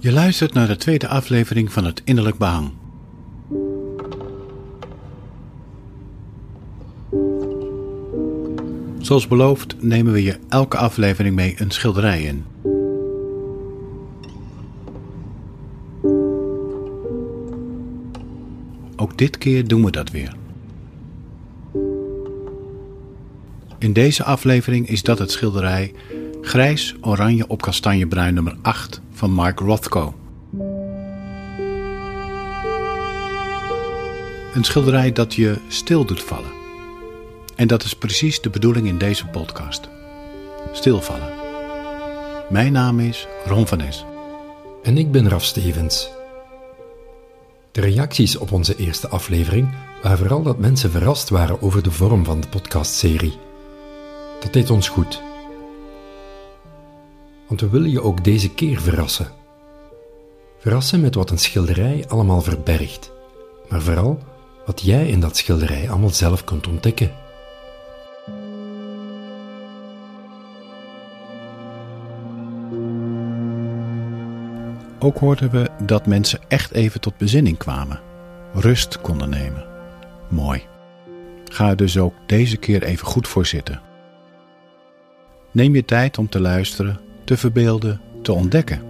Je luistert naar de tweede aflevering van het Innerlijk Behang. Zoals beloofd nemen we je elke aflevering mee een schilderij in. Ook dit keer doen we dat weer. In deze aflevering is dat het schilderij Grijs, Oranje op Kastanjebruin nummer 8 van Mark Rothko. Een schilderij dat je stil doet vallen. En dat is precies de bedoeling in deze podcast. Stilvallen. Mijn naam is Ron van Es. En ik ben Raf Stevens. De reacties op onze eerste aflevering waren vooral dat mensen verrast waren over de vorm van de podcastserie. Dat deed ons goed. Want we willen je ook deze keer verrassen. Verrassen met wat een schilderij allemaal verbergt, maar vooral wat jij in dat schilderij allemaal zelf kunt ontdekken. Ook hoorden we dat mensen echt even tot bezinning kwamen, rust konden nemen. Mooi. Ga er dus ook deze keer even goed voor zitten. Neem je tijd om te luisteren, te verbeelden, te ontdekken.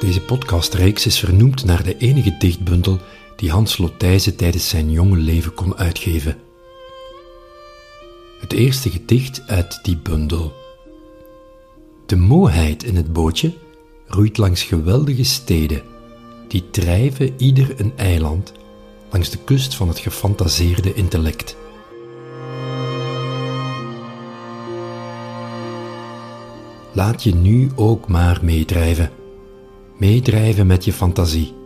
Deze podcastreeks is vernoemd naar de enige dichtbundel die Hans Lotijze tijdens zijn jonge leven kon uitgeven. Het eerste gedicht uit die bundel. De mooheid in het bootje roeit langs geweldige steden, die drijven ieder een eiland langs de kust van het gefantaseerde intellect. Laat je nu ook maar meedrijven. Meedrijven met je fantasie.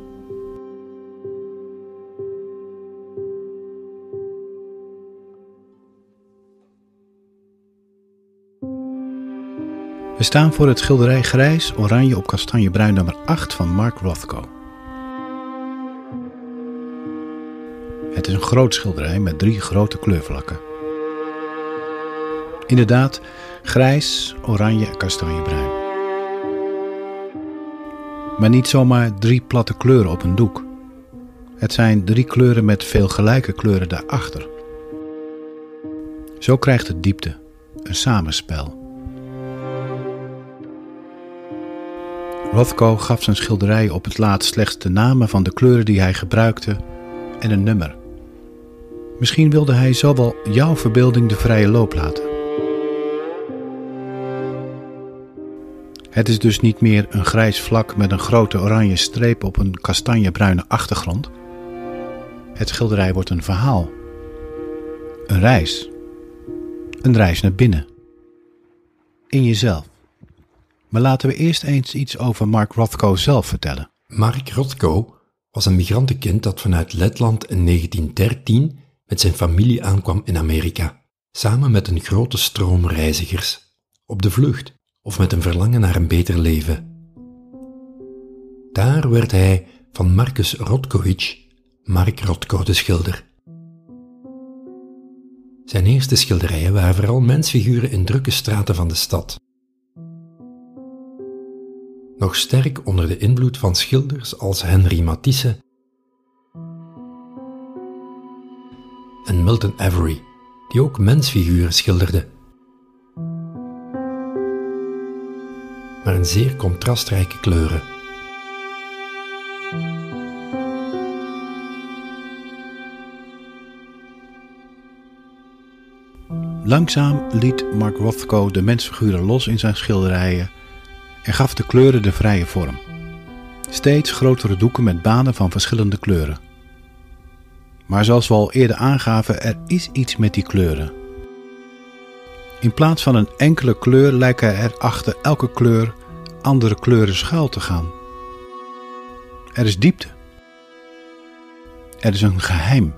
We staan voor het schilderij Grijs, Oranje op Kastanjebruin nummer 8 van Mark Rothko. Het is een groot schilderij met drie grote kleurvlakken. Inderdaad, grijs, oranje en kastanjebruin. Maar niet zomaar drie platte kleuren op een doek. Het zijn drie kleuren met veel gelijke kleuren daarachter. Zo krijgt het diepte, een samenspel. Rothko gaf zijn schilderij op het laatst slechts de namen van de kleuren die hij gebruikte en een nummer. Misschien wilde hij zo wel jouw verbeelding de vrije loop laten. Het is dus niet meer een grijs vlak met een grote oranje streep op een kastanjebruine achtergrond. Het schilderij wordt een verhaal. Een reis. Een reis naar binnen. In jezelf. Maar laten we eerst eens iets over Mark Rothko zelf vertellen. Mark Rothko was een migrantenkind dat vanuit Letland in 1913 met zijn familie aankwam in Amerika, samen met een grote stroom reizigers, op de vlucht of met een verlangen naar een beter leven. Daar werd hij van Marcus Rothkowicz Mark Rothko de schilder. Zijn eerste schilderijen waren vooral mensfiguren in drukke straten van de stad. Nog sterk onder de invloed van schilders als Henri Matisse en Milton Avery, die ook mensfiguren schilderde. Maar in zeer contrastrijke kleuren. Langzaam liet Mark Rothko de mensfiguren los in zijn schilderijen en gaf de kleuren de vrije vorm. Steeds grotere doeken met banen van verschillende kleuren. Maar zoals we al eerder aangaven, er is iets met die kleuren. In plaats van een enkele kleur lijken er achter elke kleur andere kleuren schuil te gaan. Er is diepte. Er is een geheim.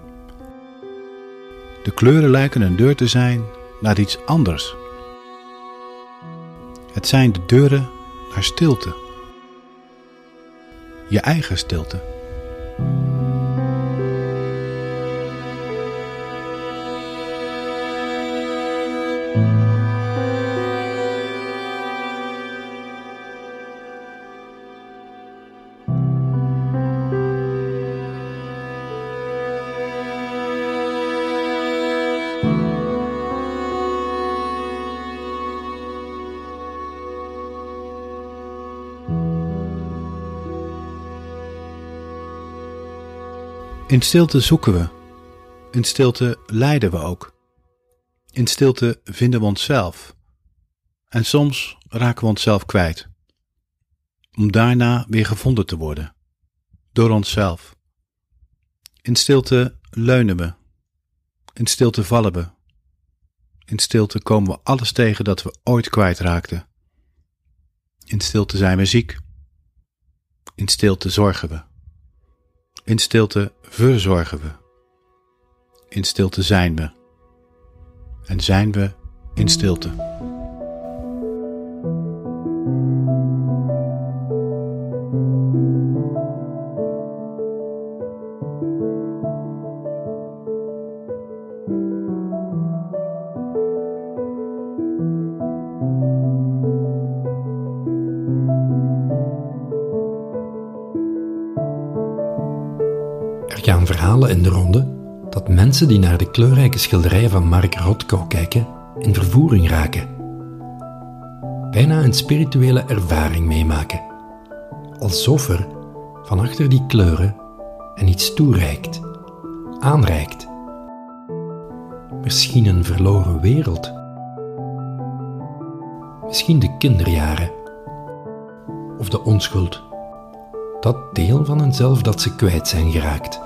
De kleuren lijken een deur te zijn naar iets anders. Het zijn de deuren naar stilte. Je eigen stilte. In stilte zoeken we. In stilte lijden we ook. In stilte vinden we onszelf. En soms raken we onszelf kwijt. Om daarna weer gevonden te worden. Door onszelf. In stilte leunen we. In stilte vallen we. In stilte komen we alles tegen dat we ooit kwijtraakten. In stilte zijn we ziek. In stilte zorgen we. In stilte verzorgen we. In stilte zijn we. En zijn we in stilte. In de ronde dat mensen die naar de kleurrijke schilderijen van Mark Rothko kijken, in vervoering raken. Bijna een spirituele ervaring meemaken. Alsof er van achter die kleuren en iets toereikt, aanreikt. Misschien een verloren wereld. Misschien de kinderjaren. Of de onschuld. Dat deel van henzelf dat ze kwijt zijn geraakt.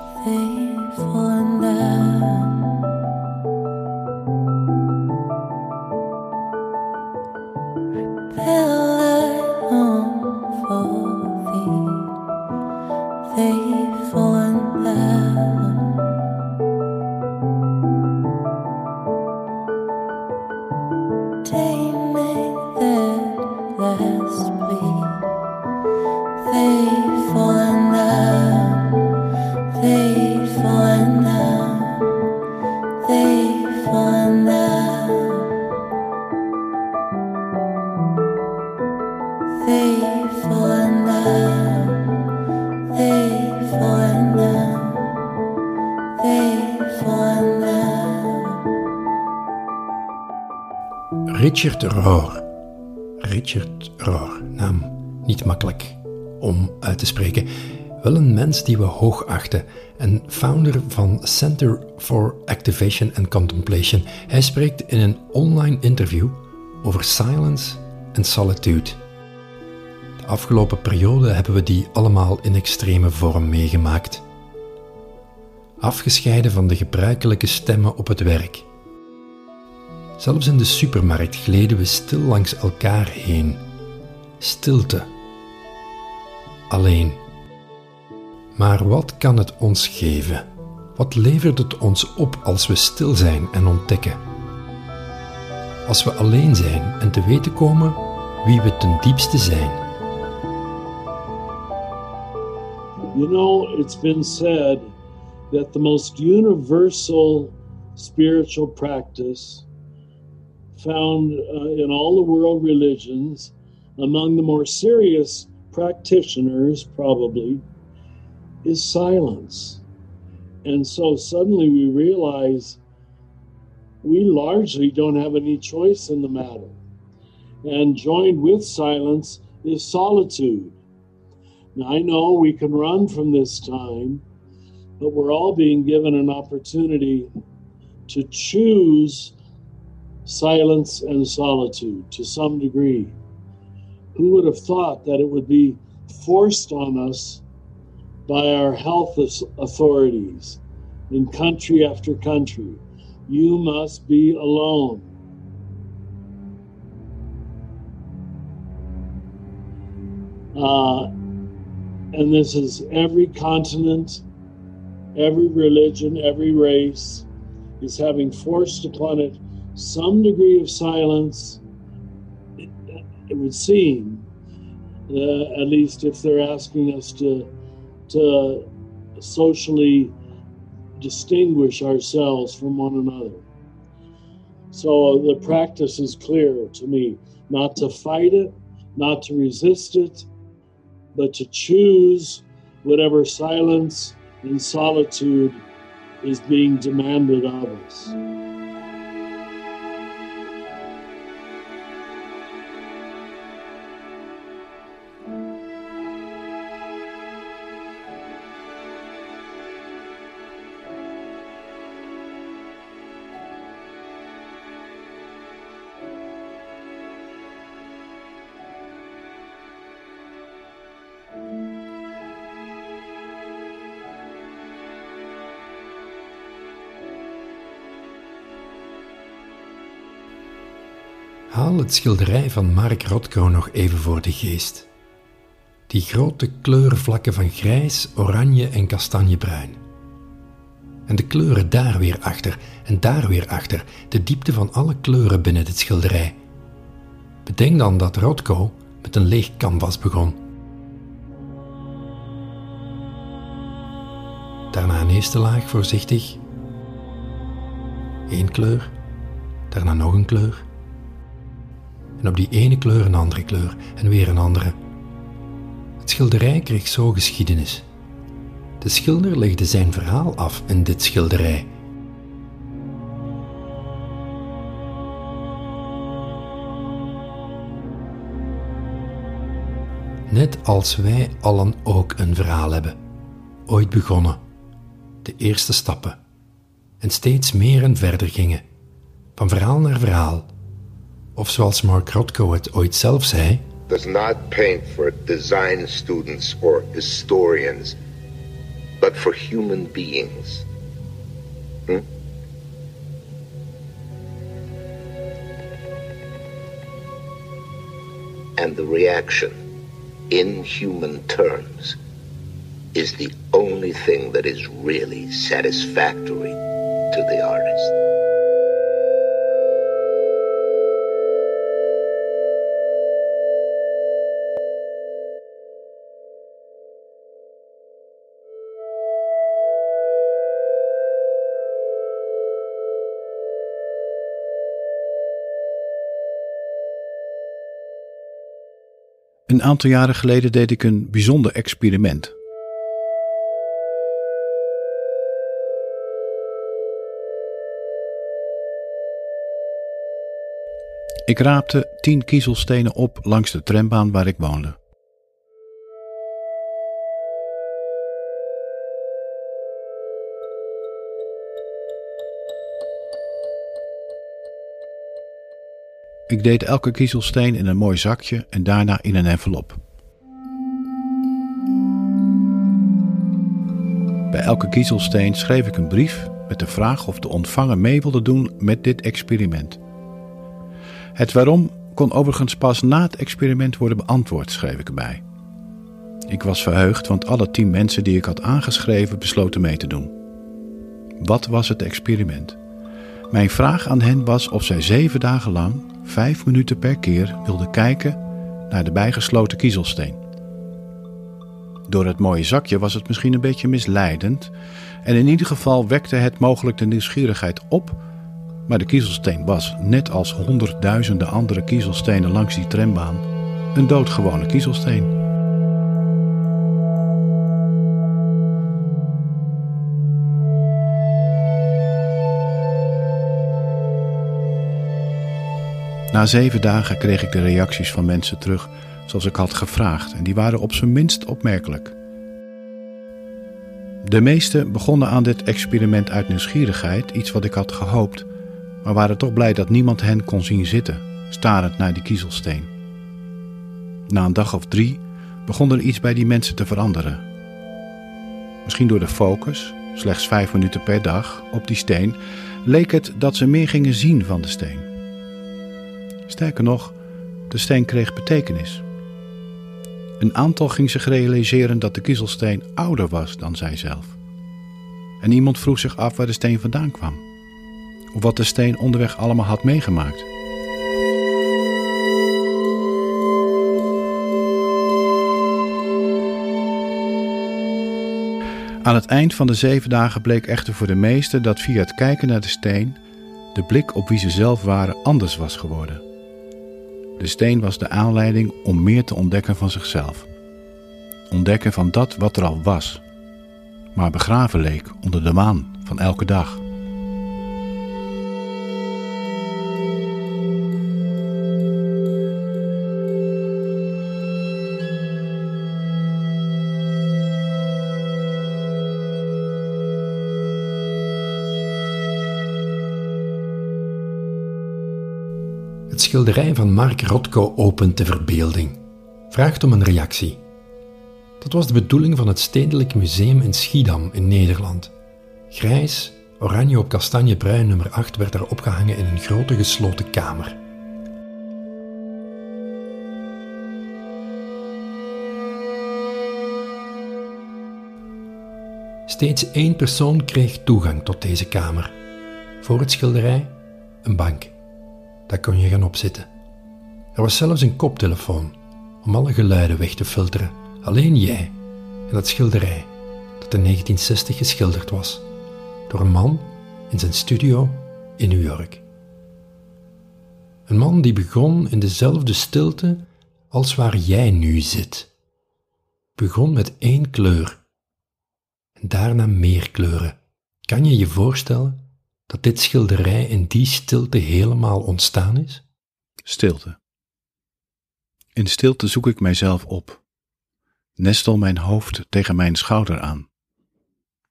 Richard Rohr. Richard Rohr, naam niet makkelijk om uit te spreken. Wel een mens die we hoog achten en founder van Center for Activation and Contemplation. Hij spreekt in een online interview over silence en solitude. De afgelopen periode hebben we die allemaal in extreme vorm meegemaakt. Afgescheiden van de gebruikelijke stemmen op het werk Zelfs in de supermarkt gleden we stil langs elkaar heen. Stilte. Alleen. Maar wat kan het ons geven? Wat levert het ons op als we stil zijn en ontdekken? Als we alleen zijn en te weten komen wie we ten diepste zijn. You know, it's been said that the most universal spiritual practice found uh, in all the world religions, among the more serious practitioners, probably, is silence. And so suddenly we realize we largely don't have any choice in the matter. And joined with silence is solitude. Now, I know we can run from this time, but we're all being given an opportunity to choose silence and solitude to some degree. Who would have thought that it would be forced on us by our health authorities in country after country? You must be alone. Uh, and this is every continent, every religion, every race, is having forced upon it some degree of silence, it, it would seem, uh, at least if they're asking us to, to socially distinguish ourselves from one another. So the practice is clear to me not to fight it, not to resist it, but to choose whatever silence and solitude is being demanded of us. Het schilderij van Mark Rothko nog even voor de geest. Die grote kleurvlakken van grijs, oranje en kastanjebruin. En de kleuren daar weer achter en daar weer achter, de diepte van alle kleuren binnen het schilderij. Bedenk dan dat Rothko met een leeg canvas begon. Daarna een eerste laag voorzichtig. Eén kleur, daarna nog een kleur en op die ene kleur een andere kleur en weer een andere. Het schilderij kreeg zo geschiedenis. De schilder legde zijn verhaal af in dit schilderij. Net als wij allen ook een verhaal hebben, ooit begonnen, de eerste stappen, en steeds meer en verder gingen, van verhaal naar verhaal Of zoals Mark Rothko het ooit zelf zei. Does not paint for design students or historians, but for human beings. Hmm? And the reaction, in human terms, is the only thing that is really satisfactory to the artist. Een aantal jaren geleden deed ik een bijzonder experiment. Ik raapte tien kiezelstenen op langs de trambaan waar ik woonde. Ik deed elke kiezelsteen in een mooi zakje en daarna in een envelop. Bij elke kiezelsteen schreef ik een brief met de vraag of de ontvanger mee wilde doen met dit experiment. Het waarom kon overigens pas na het experiment worden beantwoord, schreef ik erbij. Ik was verheugd, want alle tien mensen die ik had aangeschreven besloten mee te doen. Wat was het experiment? Mijn vraag aan hen was of zij zeven dagen lang vijf minuten per keer wilde kijken naar de bijgesloten kiezelsteen. Door het mooie zakje was het misschien een beetje misleidend en in ieder geval wekte het mogelijk de nieuwsgierigheid op, maar de kiezelsteen was, net als honderdduizenden andere kiezelstenen langs die trambaan, een doodgewone kiezelsteen. Na zeven dagen kreeg ik de reacties van mensen terug zoals ik had gevraagd en die waren op zijn minst opmerkelijk. De meesten begonnen aan dit experiment uit nieuwsgierigheid, iets wat ik had gehoopt, maar waren toch blij dat niemand hen kon zien zitten, starend naar die kiezelsteen. Na een dag of drie begon er iets bij die mensen te veranderen. Misschien door de focus, slechts vijf minuten per dag, op die steen, leek het dat ze meer gingen zien van de steen. Sterker nog, de steen kreeg betekenis. Een aantal ging zich realiseren dat de kiezelsteen ouder was dan zijzelf. En iemand vroeg zich af waar de steen vandaan kwam. of wat de steen onderweg allemaal had meegemaakt. Aan het eind van de zeven dagen bleek echter voor de meesten dat via het kijken naar de steen de blik op wie ze zelf waren anders was geworden. De steen was de aanleiding om meer te ontdekken van zichzelf. Ontdekken van dat wat er al was, maar begraven leek onder de maan van elke dag. Schilderij van Mark Rothko opent de verbeelding, vraagt om een reactie. Dat was de bedoeling van het Stedelijk Museum in Schiedam in Nederland. Grijs, oranje op kastanjebruin nummer 8 werd daar opgehangen in een grote gesloten kamer. Steeds één persoon kreeg toegang tot deze kamer. Voor het schilderij een bank. Daar kon je gaan opzitten. Er was zelfs een koptelefoon om alle geluiden weg te filteren. Alleen jij en dat schilderij dat in 1960 geschilderd was door een man in zijn studio in New York. Een man die begon in dezelfde stilte als waar jij nu zit. Begon met één kleur en daarna meer kleuren. Kan je je voorstellen dat dit schilderij in die stilte helemaal ontstaan is? Stilte. In stilte zoek ik mijzelf op. Nestel mijn hoofd tegen mijn schouder aan.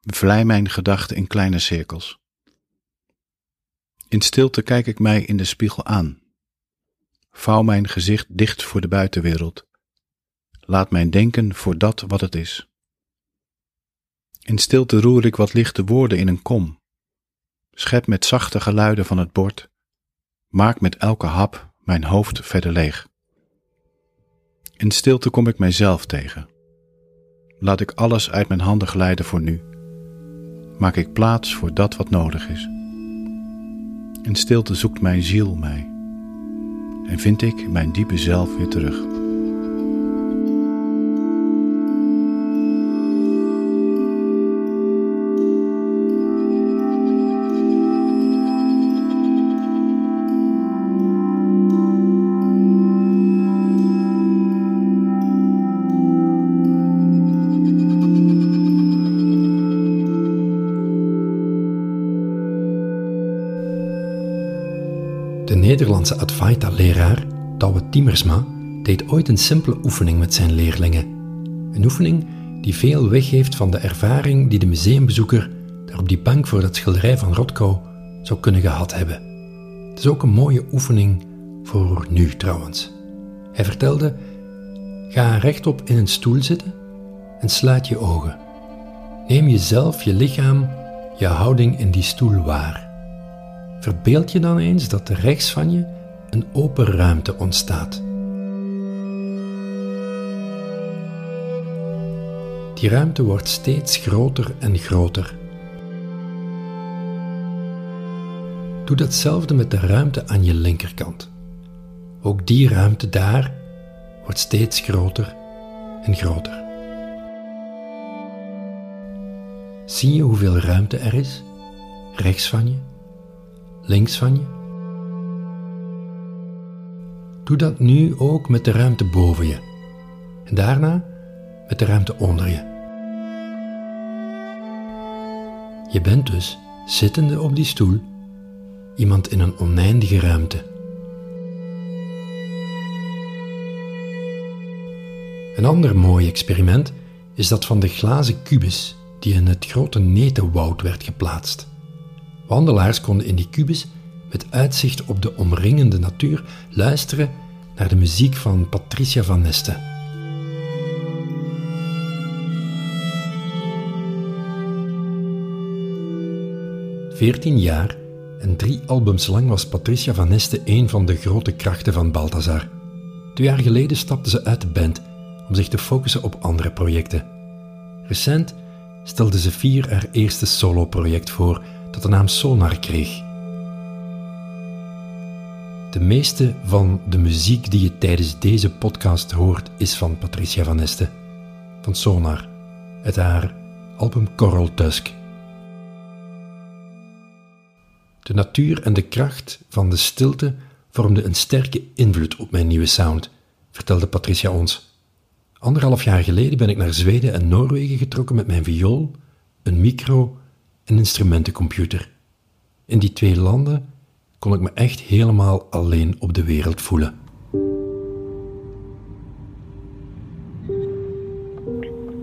Vlei mijn gedachten in kleine cirkels. In stilte kijk ik mij in de spiegel aan. Vouw mijn gezicht dicht voor de buitenwereld. Laat mijn denken voor dat wat het is. In stilte roer ik wat lichte woorden in een kom. Schep met zachte geluiden van het bord. Maak met elke hap mijn hoofd verder leeg. In stilte kom ik mijzelf tegen. Laat ik alles uit mijn handen glijden voor nu. Maak ik plaats voor dat wat nodig is. In stilte zoekt mijn ziel mij. En vind ik mijn diepe zelf weer terug. Nederlandse Advaita-leraar, Douwe Timmersma, deed ooit een simpele oefening met zijn leerlingen. Een oefening die veel weggeeft van de ervaring die de museumbezoeker daar op die bank voor dat schilderij van Rothko zou kunnen gehad hebben. Het is ook een mooie oefening voor nu trouwens. Hij vertelde: Ga rechtop in een stoel zitten en sluit je ogen. Neem jezelf, je lichaam, je houding in die stoel waar. Verbeeld je dan eens dat er rechts van je een open ruimte ontstaat. Die ruimte wordt steeds groter en groter. Doe datzelfde met de ruimte aan je linkerkant. Ook die ruimte daar wordt steeds groter en groter. Zie je hoeveel ruimte er is? Rechts van je, links van je. Doe dat nu ook met de ruimte boven je. En daarna met de ruimte onder je. Je bent dus, zittende op die stoel, iemand in een oneindige ruimte. Een ander mooi experiment is dat van de glazen kubus die in het grote netenwoud werd geplaatst. Wandelaars konden in die kubus met uitzicht op de omringende natuur luisteren naar de muziek van Patricia van Neste. Veertien jaar en drie albums lang was Patricia van Neste een van de grote krachten van Balthazar. Twee jaar geleden stapte ze uit de band om zich te focussen op andere projecten. Recent stelde ze vier haar eerste solo-project voor dat de naam Sonar kreeg. De meeste van de muziek die je tijdens deze podcast hoort is van Patricia Van Este, van Sonar, uit haar album Coral Tusk. De natuur en de kracht van de stilte vormden een sterke invloed op mijn nieuwe sound, vertelde Patricia ons. Anderhalf jaar geleden ben ik naar Zweden en Noorwegen getrokken met mijn viool, een micro en instrumentencomputer. In die twee landen kon ik me echt helemaal alleen op de wereld voelen.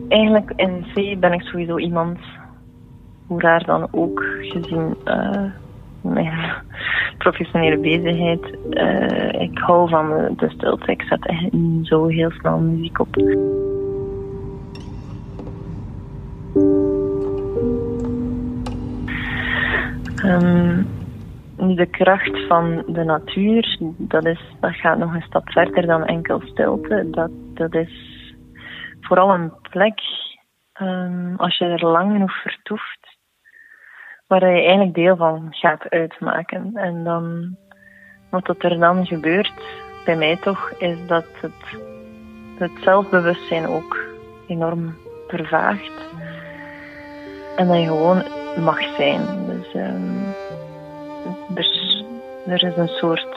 Eigenlijk in C ben ik sowieso iemand, hoe raar dan ook, gezien uh, mijn professionele bezigheid. Uh, ik hou van de stilte. Ik zet echt zo heel snel muziek op. Um, de kracht van de natuur, dat, is, dat gaat nog een stap verder dan enkel stilte. Dat, dat is vooral een plek, um, als je er lang genoeg vertoeft, waar je eigenlijk deel van gaat uitmaken. En dan, wat er dan gebeurt, bij mij toch, is dat het, het zelfbewustzijn ook enorm vervaagt. En dat je gewoon mag zijn. Dus um, er, er is een soort.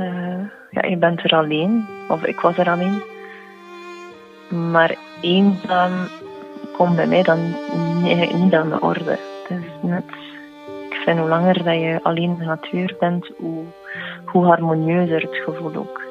Uh, ja, je bent er alleen, of ik was er alleen. Maar eenzaam komt bij mij dan niet, aan de orde. Is net, ik vind hoe langer dat je alleen in de natuur bent, hoe, hoe harmonieuzer het gevoel ook.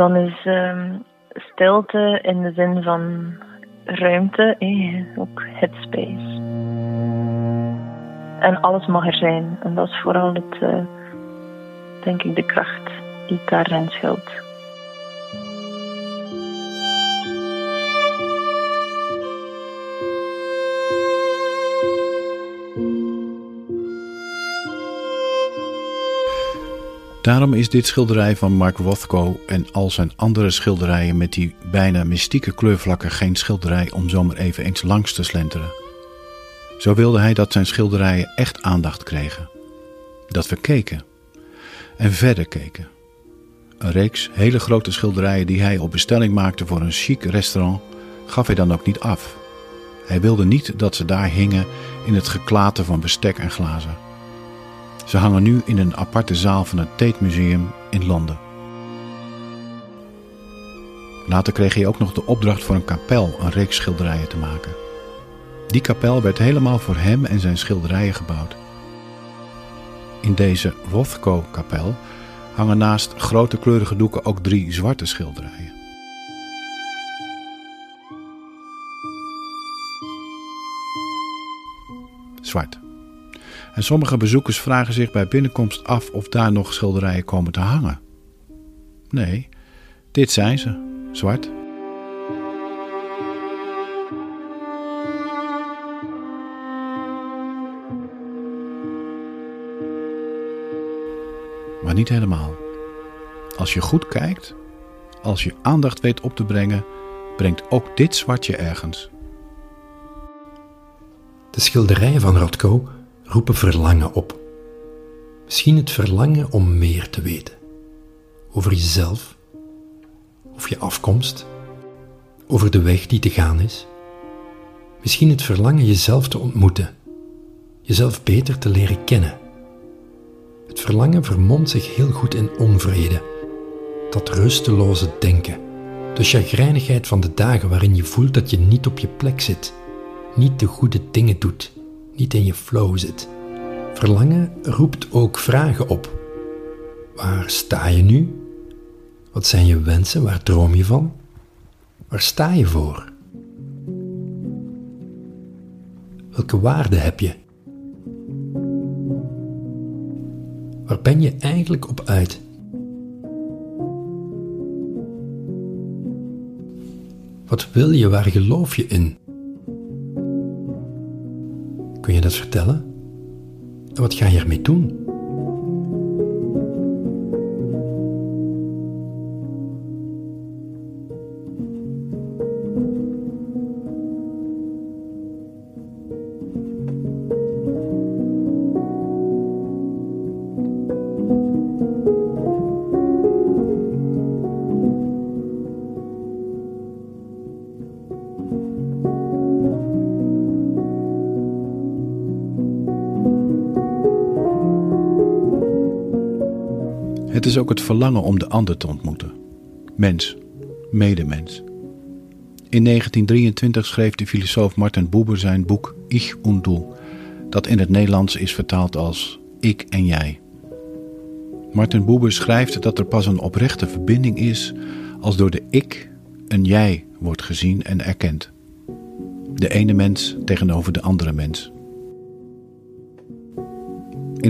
Dan is um, stilte in de zin van ruimte, eh, ook headspace. En alles mag er zijn. En dat is vooral het, uh, denk ik, de kracht die daarin schuilt. Daarom is dit schilderij van Mark Rothko en al zijn andere schilderijen met die bijna mystieke kleurvlakken geen schilderij om zomaar even eens langs te slenteren. Zo wilde hij dat zijn schilderijen echt aandacht kregen. Dat we keken. En verder keken. Een reeks hele grote schilderijen die hij op bestelling maakte voor een chic restaurant gaf hij dan ook niet af. Hij wilde niet dat ze daar hingen in het geklater van bestek en glazen. Ze hangen nu in een aparte zaal van het Tate Museum in Londen. Later kreeg hij ook nog de opdracht voor een kapel een reeks schilderijen te maken. Die kapel werd helemaal voor hem en zijn schilderijen gebouwd. In deze Rothko-kapel hangen naast grote kleurige doeken ook drie zwarte schilderijen. Zwart. En sommige bezoekers vragen zich bij binnenkomst af of daar nog schilderijen komen te hangen. Nee, dit zijn ze, zwart. Maar niet helemaal. Als je goed kijkt, als je aandacht weet op te brengen, brengt ook dit zwartje ergens. De schilderijen van Rothko roepen verlangen op. Misschien het verlangen om meer te weten. Over jezelf, over je afkomst, over de weg die te gaan is. Misschien het verlangen jezelf te ontmoeten, jezelf beter te leren kennen. Het verlangen vermomt zich heel goed in onvrede, dat rusteloze denken, de chagrijnigheid van de dagen waarin je voelt dat je niet op je plek zit, niet de goede dingen doet niet in je flow zit. Verlangen roept ook vragen op. Waar sta je nu? Wat zijn je wensen? Waar droom je van? Waar sta je voor? Welke waarde heb je? Waar ben je eigenlijk op uit? Wat wil je? Waar geloof je in? Kun je dat vertellen? En wat ga je ermee doen? Het is ook het verlangen om de ander te ontmoeten. Mens, medemens. In 1923 schreef de filosoof Martin Buber zijn boek Ich und Du, dat in het Nederlands is vertaald als Ik en Jij. Martin Buber schrijft dat er pas een oprechte verbinding is als door de ik een jij wordt gezien en erkend. De ene mens tegenover de andere mens.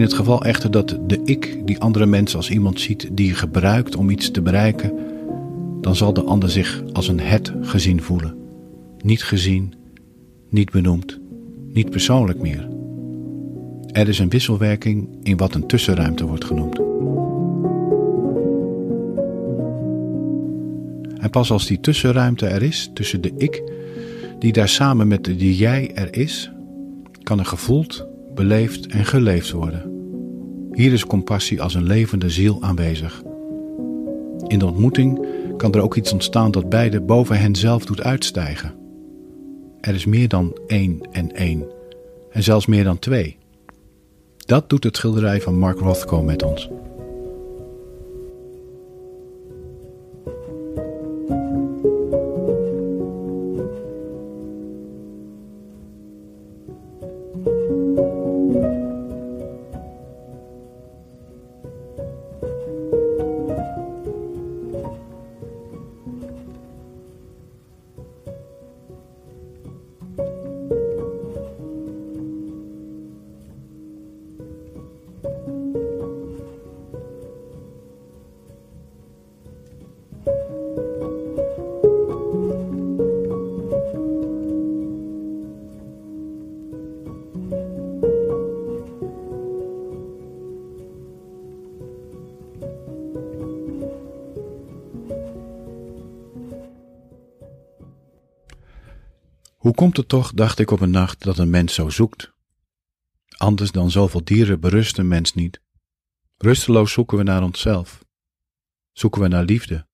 In het geval echter dat de ik die andere mens als iemand ziet die je gebruikt om iets te bereiken, dan zal de ander zich als een het gezien voelen. Niet gezien, niet benoemd, niet persoonlijk meer. Er is een wisselwerking in wat een tussenruimte wordt genoemd. En pas als die tussenruimte er is tussen de ik, die daar samen met de jij er is, kan er gevoeld, beleefd en geleefd worden. Hier is compassie als een levende ziel aanwezig. In de ontmoeting kan er ook iets ontstaan dat beide boven hen zelf doet uitstijgen. Er is meer dan één en één, en zelfs meer dan twee. Dat doet het schilderij van Mark Rothko met ons. Hoe komt het toch, dacht ik op een nacht, dat een mens zo zoekt? Anders dan zoveel dieren berust een mens niet. Rusteloos zoeken we naar onszelf. Zoeken we naar liefde.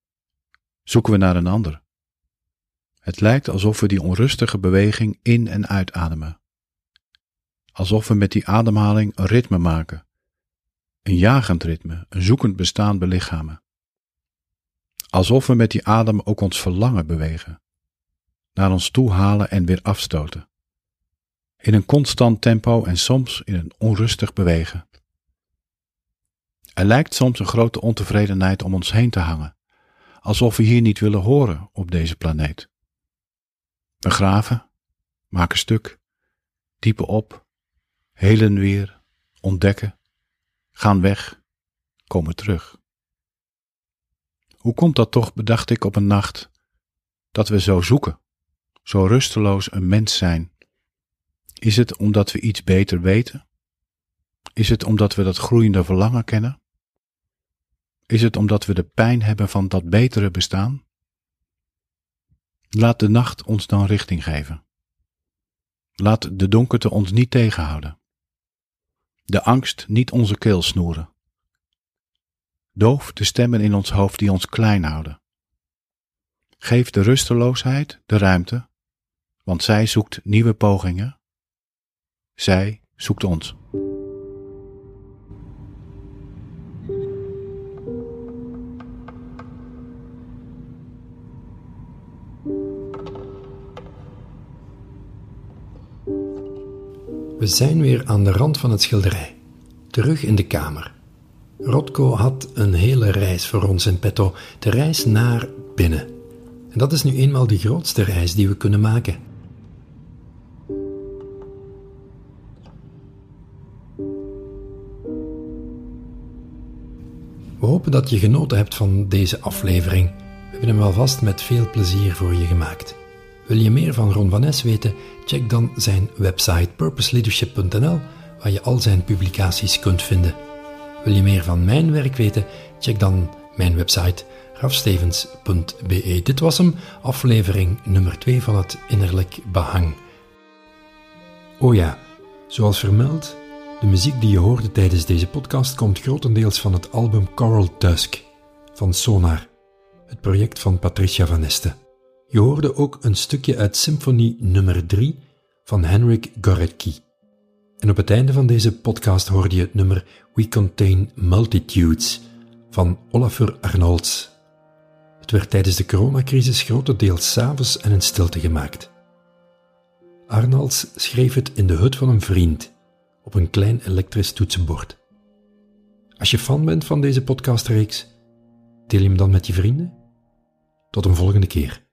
Zoeken we naar een ander. Het lijkt alsof we die onrustige beweging in- en uitademen. Alsof we met die ademhaling een ritme maken. Een jagend ritme, een zoekend bestaan belichamen. Alsof we met die adem ook ons verlangen bewegen naar ons toe halen en weer afstoten. In een constant tempo en soms in een onrustig bewegen. Er lijkt soms een grote ontevredenheid om ons heen te hangen, alsof we hier niet willen horen op deze planeet. We graven, maken stuk, diepen op, helen weer, ontdekken, gaan weg, komen terug. Hoe komt dat toch, bedacht ik op een nacht, dat we zo zoeken? Zo rusteloos een mens zijn? Is het omdat we iets beter weten? Is het omdat we dat groeiende verlangen kennen? Is het omdat we de pijn hebben van dat betere bestaan? Laat de nacht ons dan richting geven. Laat de donkerte ons niet tegenhouden. De angst niet onze keel snoeren. Doof de stemmen in ons hoofd die ons klein houden. Geef de rusteloosheid de ruimte want zij zoekt nieuwe pogingen. Zij zoekt ons. We zijn weer aan de rand van het schilderij, terug in de kamer. Rotko had een hele reis voor ons in petto, de reis naar binnen. En dat is nu eenmaal de grootste reis die we kunnen maken. Dat je genoten hebt van deze aflevering. We hebben hem alvast met veel plezier voor je gemaakt. Wil je meer van Ron van Es weten? Check dan zijn website purposeleadership.nl waar je al zijn publicaties kunt vinden. Wil je meer van mijn werk weten? Check dan mijn website rafstevens.be. Dit was hem, aflevering nummer 2 van het Innerlijk Behang. Oh ja, zoals vermeld, de muziek die je hoorde tijdens deze podcast komt grotendeels van het album Coral Dusk van Sonar, het project van Patricia Van Este. Je hoorde ook een stukje uit Symfonie nummer 3 van Henrik Gorecki. En op het einde van deze podcast hoorde je het nummer We Contain Multitudes van Olafur Arnolds. Het werd tijdens de coronacrisis grotendeels s'avonds en in stilte gemaakt. Arnolds schreef het in de hut van een vriend op een klein elektrisch toetsenbord. Als je fan bent van deze podcastreeks, deel je hem dan met je vrienden? Tot een volgende keer.